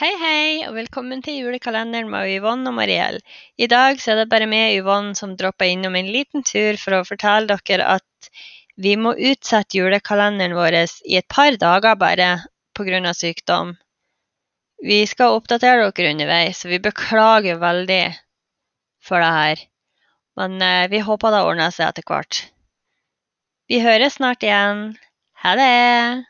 Hei, hei, og velkommen til julekalenderen med Yvonne og Mariell. I dag er det bare meg Yvonne som dropper innom en liten tur for å fortelle dere at vi må utsette julekalenderen vår i et par dager bare pga. sykdom. Vi skal oppdatere dere underveis, så vi beklager veldig for det her. Men eh, vi håper det ordner seg etter hvert. Vi høres snart igjen. Ha det!